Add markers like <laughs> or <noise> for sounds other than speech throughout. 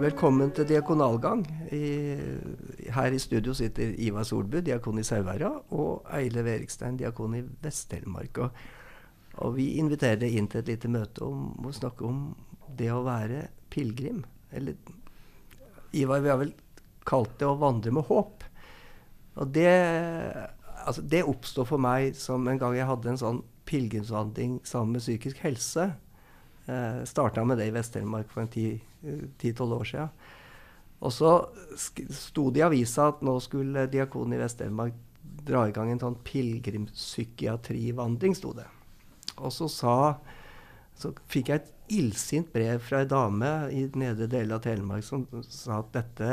Velkommen til diakonalgang. I, her i studio sitter Ivar Solbu, diakon i Sauherad, og Eile Verikstein, diakon i Vest-Telemark. Og, og, vi inviterer deg inn til et lite møte om å snakke om det å være pilegrim. Eller Ivar, vi har vel kalt det å vandre med håp. Og det, altså, det oppstod for meg som en gang jeg hadde en sånn pilegrimsvandring sammen med psykisk helse. Eh, Starta med det i Vest-Telemark for en ti-tolv år siden. Og så sto det i avisa at nå skulle Diakonen i Vest-Telemark dra i gang en sånn pilegrimpsykiatrivandring, sto det. Og så sa så fikk jeg et illsint brev fra ei dame i nedre del av Telemark som sa at dette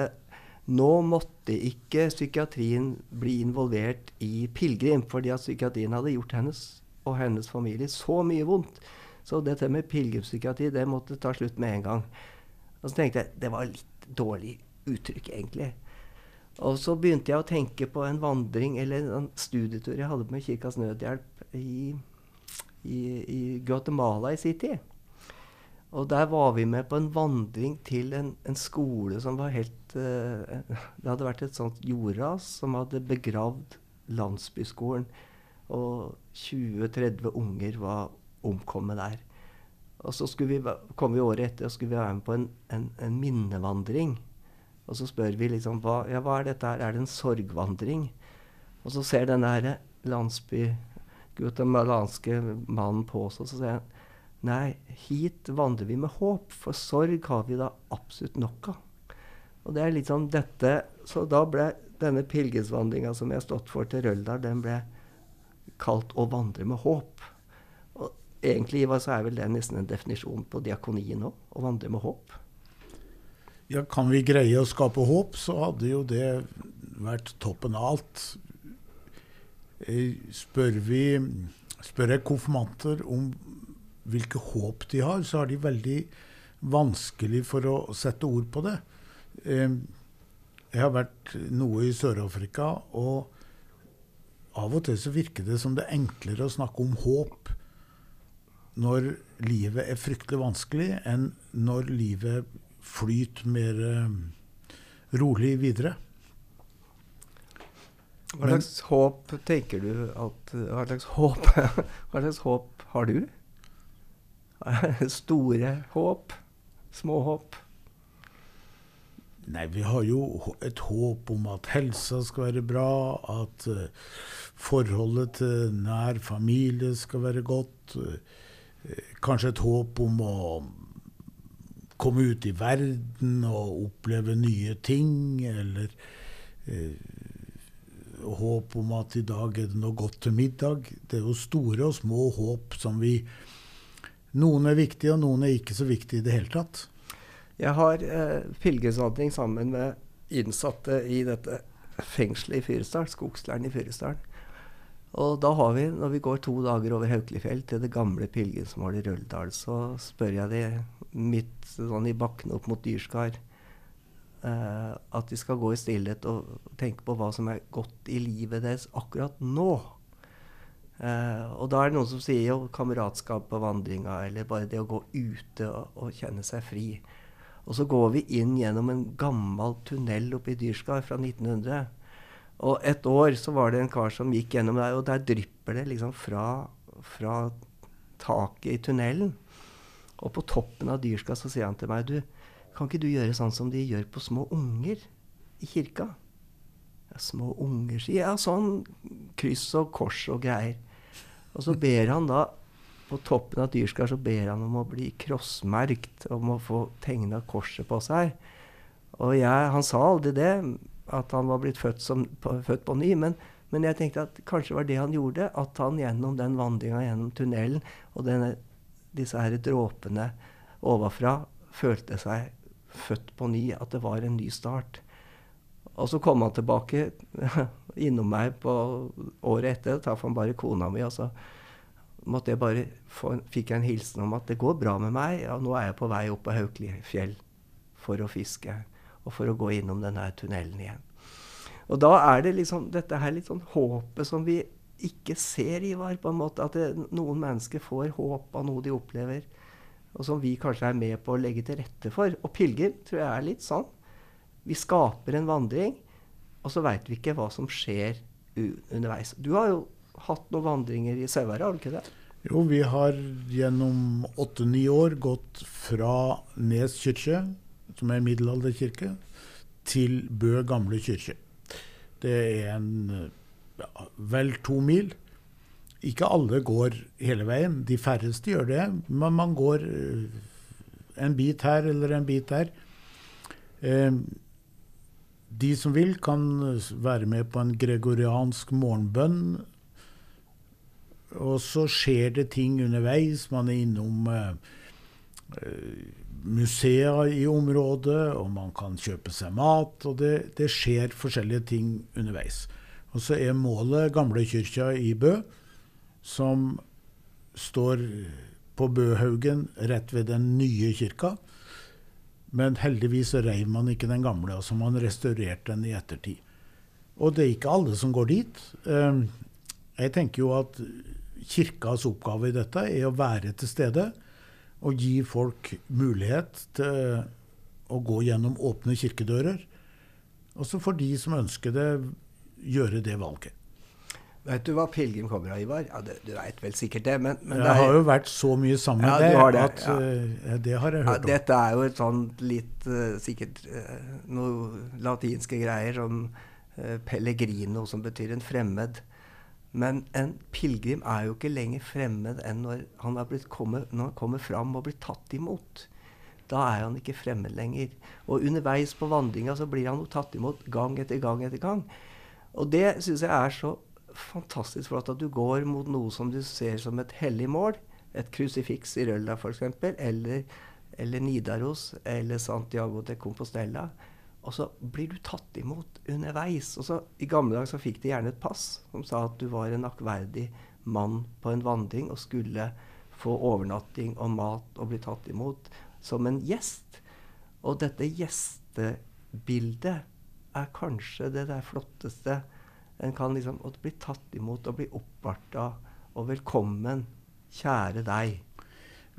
Nå måtte ikke psykiatrien bli involvert i pilegrim, fordi at psykiatrien hadde gjort hennes og hennes familie så mye vondt. Så dette med pilegrimspsykiatri det måtte ta slutt med en gang. Og så tenkte jeg det var litt dårlig uttrykk, egentlig. Og så begynte jeg å tenke på en vandring eller en studietur jeg hadde med Kirkas Nødhjelp i, i, i Guatemala i sin tid. Og der var vi med på en vandring til en, en skole som var helt uh, Det hadde vært et sånt jordras som hadde begravd landsbyskolen. Og 20-30 unger var omkommet der. Og så vi, kom vi året etter og skulle vi være med på en, en, en minnevandring. Og så spør vi liksom hva, ja, hva er dette her? Er det en sorgvandring? Og så ser den der landsbygutamalanske mannen på oss, og så sier han Nei, hit vandrer vi med håp, for sorg har vi da absolutt nok av. Og det er litt sånn dette Så da ble denne pilegrimsvandringa som jeg har stått for til Røldal, den ble kalt 'Å vandre med håp'. Egentlig så er vel det nesten en definisjon på diakonien òg. Å vandre med håp. Ja, kan vi greie å skape håp, så hadde jo det vært toppen av alt. Eh, spør vi spør jeg konfirmanter om hvilke håp de har, så har de veldig vanskelig for å sette ord på det. Jeg har vært noe i Sør-Afrika, og av og til så virker det som det er enklere å snakke om håp når livet er fryktelig vanskelig, enn når livet flyter mer rolig videre. Hva slags Men, håp tenker du at Hva slags håp, <laughs> hva slags håp har du? <laughs> Store håp? Små håp? Nei, vi har jo et håp om at helsa skal være bra, at uh, forholdet til nær familie skal være godt. Kanskje et håp om å komme ut i verden og oppleve nye ting, eller eh, håp om at i dag er det noe godt til middag. Det er jo store og små håp som vi noen er viktige, og noen er ikke så viktige i det hele tatt. Jeg har eh, pilegrimsvandring sammen med innsatte i dette fengselet i Fyresdal, Skogsleiren i Fyresdal. Og da har vi, når vi går to dager over Haukelifjell til det gamle pilegrimsmålet i Røldal, så spør jeg de midt sånn i bakken opp mot Dyrskar eh, at de skal gå i stillhet og tenke på hva som er godt i livet deres akkurat nå. Eh, og da er det noen som sier jo kameratskap på vandringa, eller bare det å gå ute og, og, kjenne seg fri. Og så går vi inn gjennom en gammel tunnel oppe i Dyrskar fra 1900. Og et år så var det en kar som gikk gjennom der, og der drypper det liksom fra, fra taket i tunnelen. Og på toppen av Dyrskar så sier han til meg du, kan ikke du gjøre sånn som de gjør på små unger i kirka? Ja, små unger, sier jeg. Ja, sånn kryss og kors og greier. Og så ber han da på toppen av Dyrskar så ber han om å bli krossmerkt, om å få tegna korset på seg. Og jeg, han sa aldri det, at han var blitt født, som, på, født på ny, men, men, jeg tenkte at kanskje var det han gjorde. At han gjennom den vandringa gjennom tunnelen og denne, disse her dråpene ovenfra følte seg født på ny. At det var en ny start. Og så kom han tilbake <laughs> innom meg på året etter. Da traff han bare kona mi. og så måtte jeg bare få, fikk jeg en hilsen om at det går bra med meg. og nå er jeg på vei opp på Haukelifjell for å fiske og for å gå innom denne tunnelen igjen. Og da er det liksom dette her litt sånn håpet som vi ikke ser, Ivar. på en måte, At det, noen mennesker får håp av noe de opplever. og som vi kanskje er med på å legge til rette for. Og pilegrim tror jeg er litt sånn. Vi skaper en vandring, og så veit vi ikke hva som skjer underveis. Du har jo hatt noen vandringer i Sauherad, har du ikke det? Jo, vi har gjennom åtte-ni år gått fra Nes kirke, som er middelalderkirke, til Bø gamle kirke. Det er en ja, vel to mil. Ikke alle går hele veien. De færreste gjør det. Men man går eh, en bit her eller en bit der. Eh, de som vil, kan være med på en gregoriansk morgenbønn. Og så skjer det ting underveis. Man er innom eh, museer i området, og man kan kjøpe seg mat. Og det, det skjer forskjellige ting underveis. Og så er målet gamlekyrkja i Bø som står på Bøhaugen rett ved den nye kirka. Men heldigvis reiv man ikke den gamle, altså man restaurerte den i ettertid. Og det er ikke alle som går dit. Ehm, jeg tenker jo at kirkas oppgave i dette er å være til stede og gi folk mulighet til å gå gjennom åpne kirkedører. Og så får de som ønsker det, gjøre det valget. Vet du hva pilegrim kommer av, Ivar? Ja, det, Du veit vel sikkert det, men, men Jeg det er, har jo vært så mye sammen med Ja, det, at ja. uh, det har jeg hørt om. Dette er jo et sånt litt uh, Sikkert uh, noe latinske greier som pellegrino, som betyr en fremmed. Men en pilegrim er jo ikke lenger fremmed enn når han, kommet, når han kommer fram og blir tatt imot. Da er han ikke fremmed lenger. Og underveis på vandringa så blir han jo tatt imot gang etter gang etter gang. Og det syns jeg er så fantastisk flott at du går mot noe som du ser som et hellig mål. Et krusifiks i Rølla f.eks. Eller, eller Nidaros eller Santiago de Compostela. Og så blir du tatt imot underveis. Og så, I gamle dager så fikk de gjerne et pass som sa at du var en aktverdig mann på en vandring og skulle få overnatting og mat og bli tatt imot som en gjest. Og dette gjestebildet er kanskje det der flotteste en kan liksom å bli tatt imot og bli oppvarta og velkommen. Kjære deg.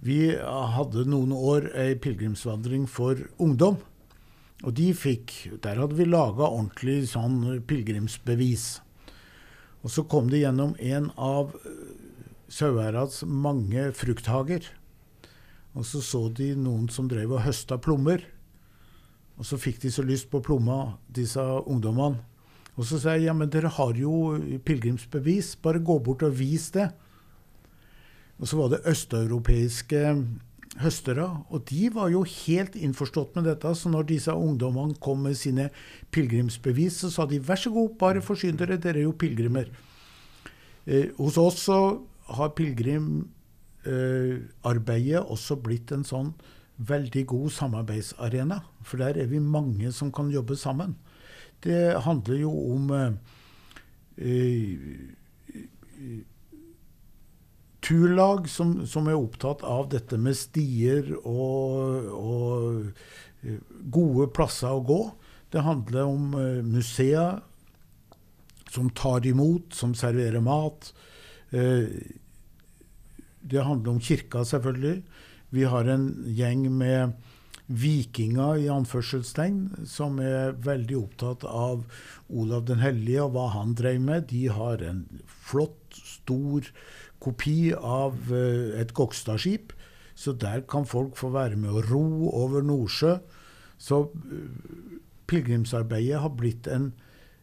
Vi hadde noen år ei pilegrimsvandring for ungdom. Og de fikk Der hadde vi laga ordentlig sånn pilegrimsbevis. Og så kom de gjennom en av Sauherrads mange frukthager. Og så så de noen som drev og høsta plommer. Og så fikk de så lyst på plomma, disse ungdommene. Og så sa jeg ja, men dere har jo pilegrimsbevis, bare gå bort og vis det. Og så var det østeuropeiske høstere, og de var jo helt innforstått med dette. Så når disse ungdommene kom med sine pilegrimsbevis, så sa de vær så god, bare forsyn dere, dere er jo pilegrimer. Eh, hos oss så har pilegrimarbeidet eh, også blitt en sånn veldig god samarbeidsarena. For der er vi mange som kan jobbe sammen. Det handler jo om eh, turlag som, som, er opptatt av dette med stier og, og gode plasser å gå. Det handler om uh, museer som tar imot, som serverer mat. Uh, det handler om kirka, selvfølgelig. Vi har en gjeng med vikinger i anførselstegn, som er veldig opptatt av Olav den hellige og hva han drev med. De har en flott, stor kopi av uh, et Gokstad-skip. Så der kan folk få være med å ro over Nordsjø. Så uh, pilegrimsarbeidet har blitt en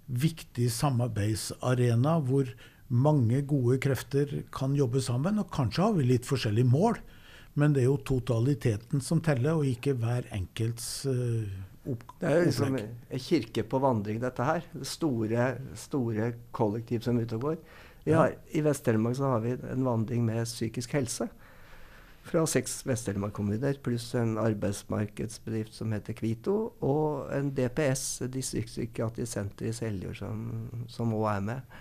viktig samarbeidsarena hvor mange gode krefter kan jobbe sammen. Og kanskje har vi litt forskjellige mål, men det er jo totaliteten som teller, og ikke hver enkelts uh, opplegg. Det er jo liksom en kirke på vandring, dette her. Det store, store kollektiv som er ute og går. Har, I Vest-Telemark så har vi en vandring med psykisk helse. Fra seks Vest-Telemark-kommuner pluss en arbeidsmarkedsbedrift som heter Kvito, og en DPS, distriktspsykiatrisk senter i Seljord, som òg er med.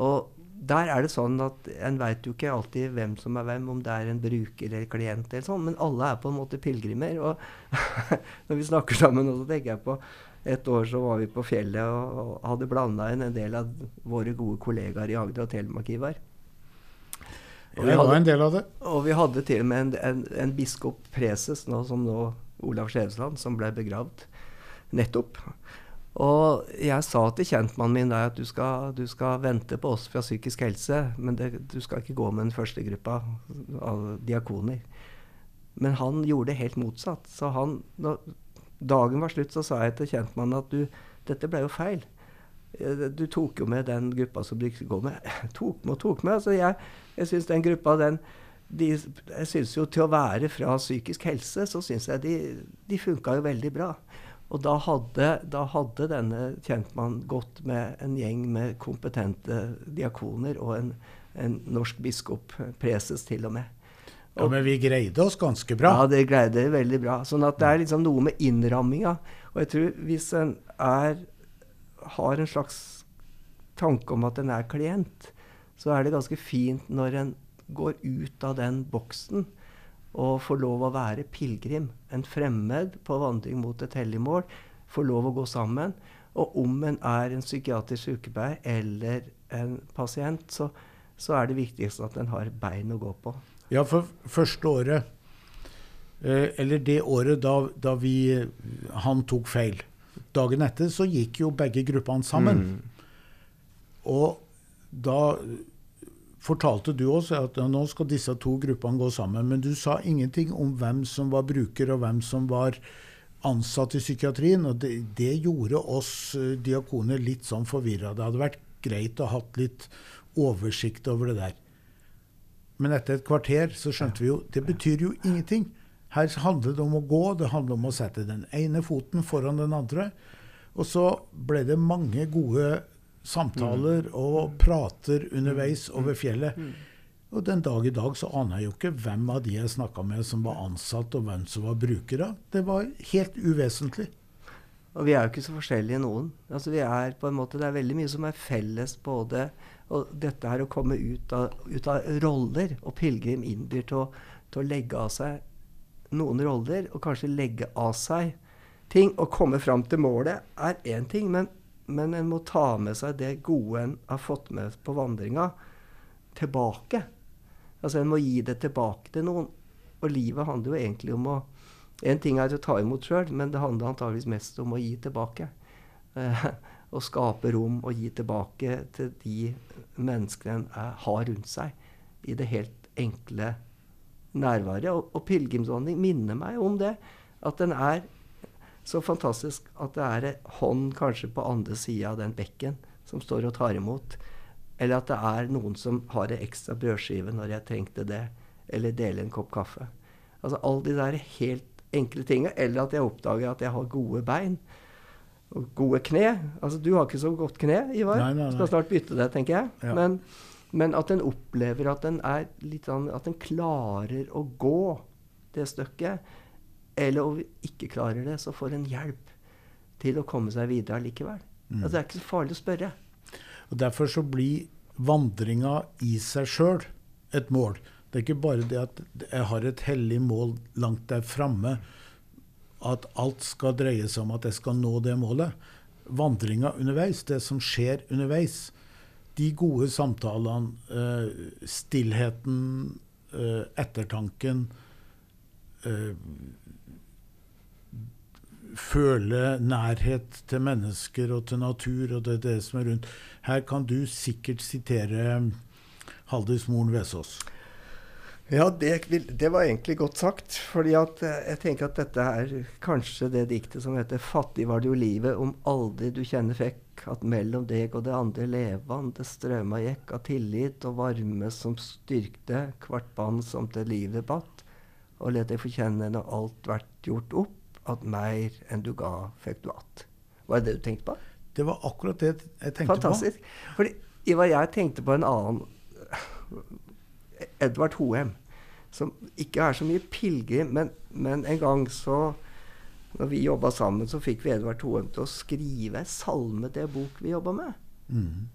Og der er det sånn at en veit jo ikke alltid hvem som er hvem, om det er en bruker eller klient, eller sånn, men alle er på en måte pilegrimer. Og <laughs> når vi snakker sammen så tenker jeg på et år så var vi på fjellet og, og hadde blanda inn en del av våre gode kollegaer i Agder og Telemark, Ivar. Og vi, hadde, en del av det. og vi hadde til og med en, en, en biskop preses, nå, som nå Olav Skjevesland, som ble begravd nettopp. Og jeg sa til kjentmannen min der at du skal, du skal, vente på oss fra psykisk helse, men det, du skal ikke gå med den første gruppa av diakoner. Men han gjorde det helt motsatt. Så han, dagen var slutt, så sa jeg til kjentmannen at du, dette ble jo feil. Eh, du tok jo med den gruppa som du ikke går med. <laughs> Tok med og tok med. Altså jeg jeg syns den gruppa, den de, Jeg syns jo til å være fra psykisk helse, så syns jeg de, de funka jo veldig bra. Og da hadde, da hadde denne kjentmannen gått med en gjeng med kompetente diakoner og en, en norsk biskop, preses til og med. Ja, Men vi greide oss ganske bra. Ja, det greide vi veldig bra. Sånn at det er liksom noe med innramminga. Og jeg tror hvis en er, har en slags tanke om at en er klient, så er det ganske fint når en går ut av den boksen og får lov å være pilegrim. En fremmed på vandring mot et hellig mål. Får lov å gå sammen. Og om en er en psykiatrisk sykepleier eller en pasient, så, så er det viktigste at en har bein å gå på. Ja, for første året, eh, eller det året da, da vi, han tok feil Dagen etter så gikk jo begge gruppene sammen. Mm. Og da fortalte du oss at ja, nå skal disse to gruppene gå sammen. Men du sa ingenting om hvem som var bruker, og hvem som var ansatt i psykiatrien. Og det, det gjorde oss uh, diakoner litt sånn forvirra. Det hadde vært greit å ha litt oversikt over det der. Men etter et kvarter så skjønte vi jo det betyr jo ingenting. Her handler det om å gå, det handler om å sette den ene foten foran den andre. Og så ble det mange gode samtaler mm. og prater underveis mm. over fjellet. Mm. Og den dag i dag så aner jeg jo ikke hvem av de jeg snakka med som var ansatt, og hvem som var brukere. Det var helt uvesentlig. Og vi er jo ikke så forskjellige noen. Altså vi er på en måte, Det er veldig mye som er felles både og dette her å komme ut av, ut av roller. Og pilegrim innbyr til, til, å legge av seg noen roller, og kanskje legge av seg ting. Å komme fram til målet er én ting, men men en må ta med seg det gode en har fått med på vandringa, tilbake. Altså En må gi det tilbake til noen. Og livet handler jo egentlig om å En ting er å ta imot sjøl, men det handler antageligvis mest om å gi tilbake. Eh, <laughs> å skape rom og gi tilbake til de menneskene en har rundt seg. I det helt enkle nærværet. Og, og pilegrimsvandring minner meg om det. At den er så fantastisk at det er en hånd kanskje på andre sida av den bekken som står og tar imot. Eller at det er noen som har en ekstra brødskive når jeg trengte det. Eller deler en kopp kaffe. Altså alle de der helt enkle tinga. Eller at jeg oppdager at jeg har gode bein. Og gode kne. Altså du har ikke så godt kne, Ivar. Nei, nei, nei. Skal snart bytte det, tenker jeg. Ja. Men, men, at en opplever at en er litt sånn At en klarer å gå det stykket. Eller om vi ikke klarer det, så får en hjelp til å komme seg videre likevel. Mm. Altså, det er ikke så farlig å spørre. Og Derfor så blir vandringa i seg sjøl et mål. Det er ikke bare det at jeg har et hellig mål langt der framme, at alt skal dreie seg om at jeg skal nå det målet. Vandringa underveis, det som skjer underveis, de gode samtalene, uh, stillheten, uh, ettertanken, uh, føle nærhet til mennesker og til natur og det, det som er rundt. Her kan du sikkert sitere Haldis Moren Vesaas. Ja, det, det, var egentlig godt sagt. fordi at eh, jeg tenker at dette er kanskje det diktet som heter 'Fattig var det jo livet om aldri du kjenner fikk', at mellom deg og det andre levande strømma gikk av tillit og varme som styrkte, hvert band som til livet batt, og let deg forkjenne når alt vert gjort opp, at mer enn du ga, fikk du att. Var det det du tenkte på? Det var akkurat det jeg tenkte Fantastisk. på. Fantastisk. Fordi Ivar, jeg tenkte på en annen Edvard Hoem. Som ikke er så mye pilegrim, men, men, en gang så når vi jobba sammen, så fikk vi Edvard Hoem til å skrive salme til en bok vi jobba med. Mm.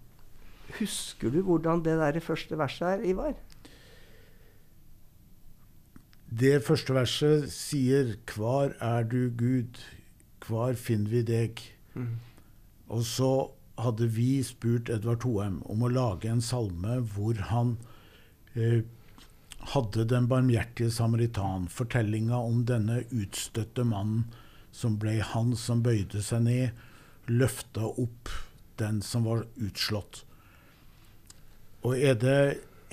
Husker du hvordan det der første verset er, Ivar? Det første verset sier 'Kvar er du, Gud? Kvar finner vi deg?' Mm. Og så hadde vi spurt Edvard Hoem om å lage en salme hvor han hadde Den barmhjertige samaritan, fortellinga om denne utstøtte mannen som ble han som bøyde seg ned, løfta opp den som var utslått. Og er det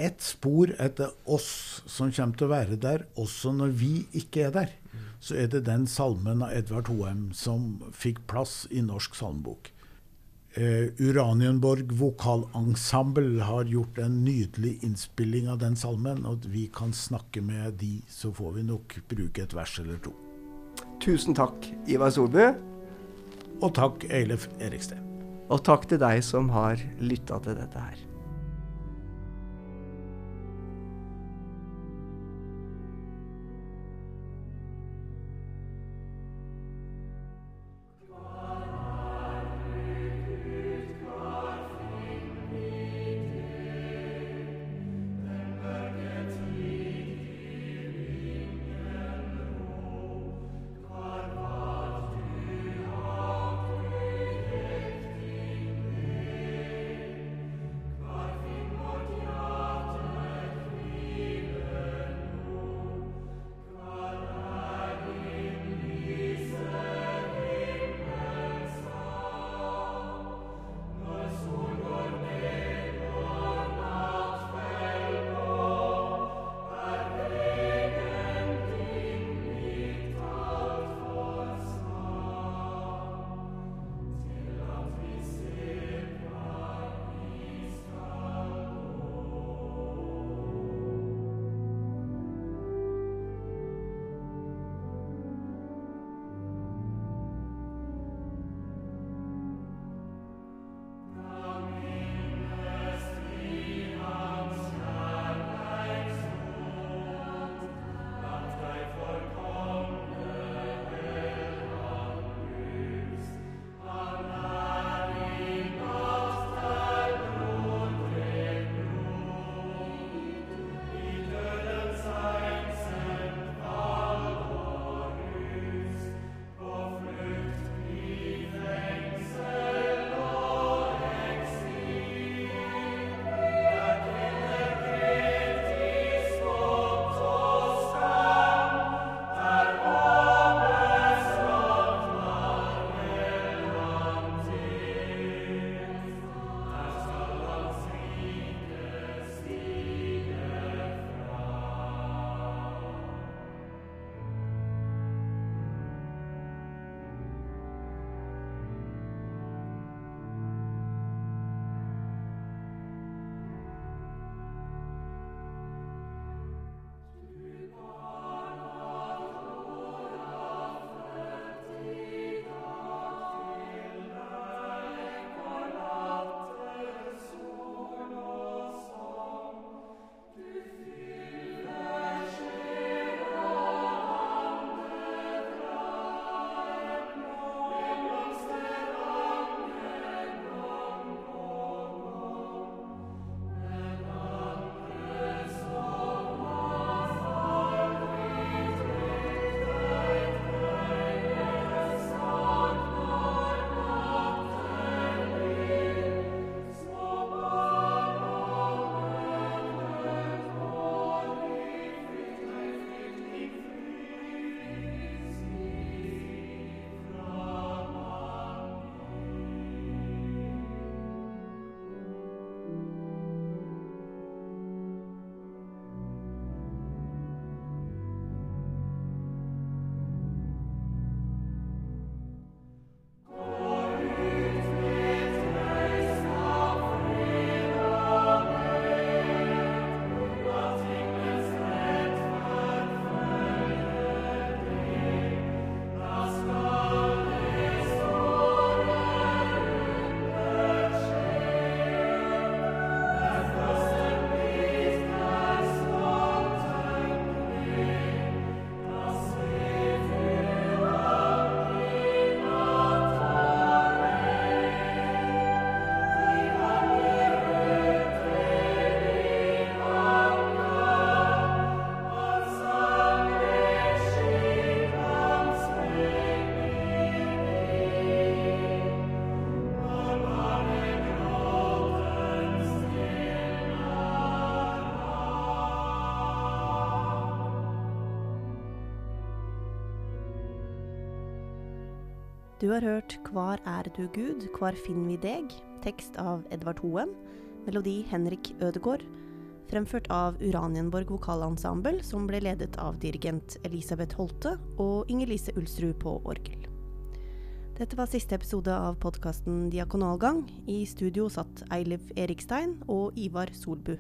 ett spor etter oss som kommer til å være der, også når vi ikke er der, så er det den salmen av Edvard Hoem som fikk plass i Norsk salmebok. Uh, Uranienborg vokalensemble har gjort en nydelig innspilling av den salmen. Og vi kan snakke med de, så får vi nok bruke et vers eller to. Tusen takk, Ivar Solbu. Og takk, Eilef Eriksten. Og takk til deg som har lytta til dette her. Du har hørt 'Kvar er du Gud, kvar finner vi deg?' tekst av Edvard Hoem, melodi Henrik Ødegaard, fremført av Uranienborg Vokalensemble, som ble ledet av dirigent Elisabeth Holte og Inger-Lise Ulsrud på orgel. Dette var siste episode av podkasten Diakonalgang. I studio satt Eiliv Erikstein og Ivar Solbu.